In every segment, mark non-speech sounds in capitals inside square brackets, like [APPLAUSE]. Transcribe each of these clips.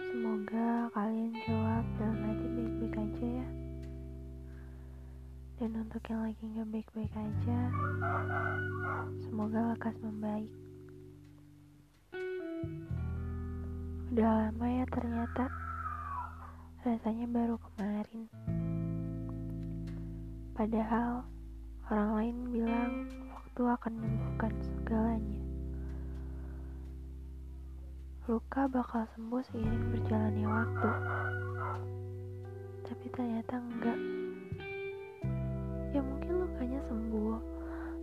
Semoga kalian jawab dan lagi baik-baik aja ya. Dan untuk yang lagi nggak baik-baik aja, semoga lekas membaik. Udah lama ya ternyata, rasanya baru kemarin. Padahal orang lain bilang waktu akan menyembuhkan segalanya. Luka bakal sembuh seiring berjalannya waktu. Tapi ternyata enggak. Ya mungkin lukanya sembuh,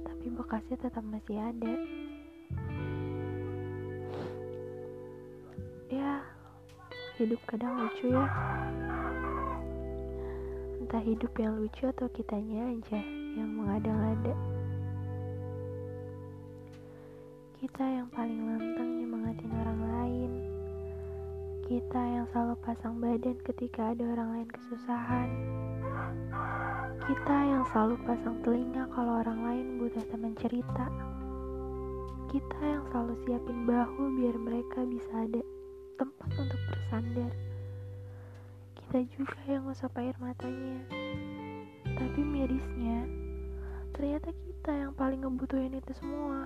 tapi bekasnya tetap masih ada. Ya, hidup kadang lucu ya. Entah hidup yang lucu atau kitanya aja yang mengada-ngada. Kita yang paling lantang nyemangatin orang lain. Kita yang selalu pasang badan ketika ada orang lain kesusahan. Kita yang selalu pasang telinga kalau orang lain butuh teman cerita. Kita yang selalu siapin bahu biar mereka bisa ada tempat untuk bersandar. Kita juga yang ngusap air matanya. Tapi mirisnya, ternyata kita yang paling ngebutuhin itu semua.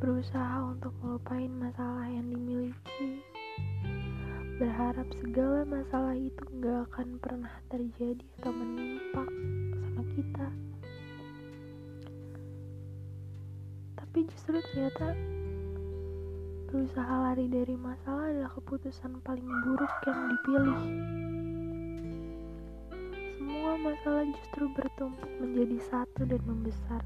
Berusaha untuk melupain masalah yang dimiliki. Berharap segala masalah itu gak akan pernah terjadi atau menimpa sama kita. Tapi justru ternyata berusaha lari dari masalah adalah keputusan paling buruk yang dipilih. Semua masalah justru bertumpuk menjadi satu dan membesar.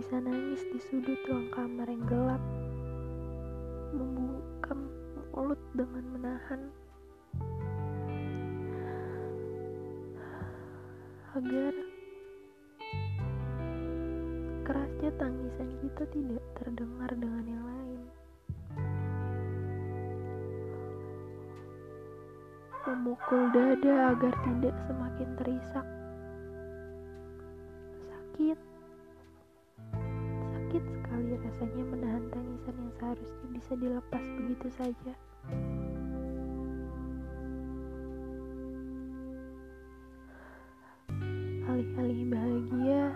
Bisa nangis di sudut ruang kamar yang gelap, membuka mulut dengan menahan agar kerasnya tangisan kita tidak terdengar dengan yang lain. Memukul dada agar tidak semakin terisak. Sakit. Sakit sekali rasanya menahan tangisan yang seharusnya bisa dilepas begitu saja. Alih-alih bahagia,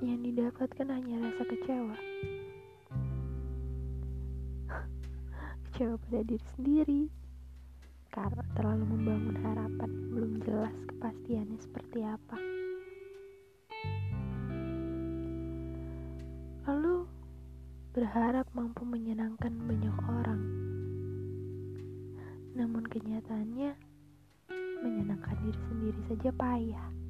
yang didapatkan hanya rasa kecewa. [LAUGHS] kecewa pada diri sendiri karena terlalu membangun harapan belum jelas kepastiannya seperti apa. Lalu berharap mampu menyenangkan banyak orang. Namun kenyataannya menyenangkan diri sendiri saja payah.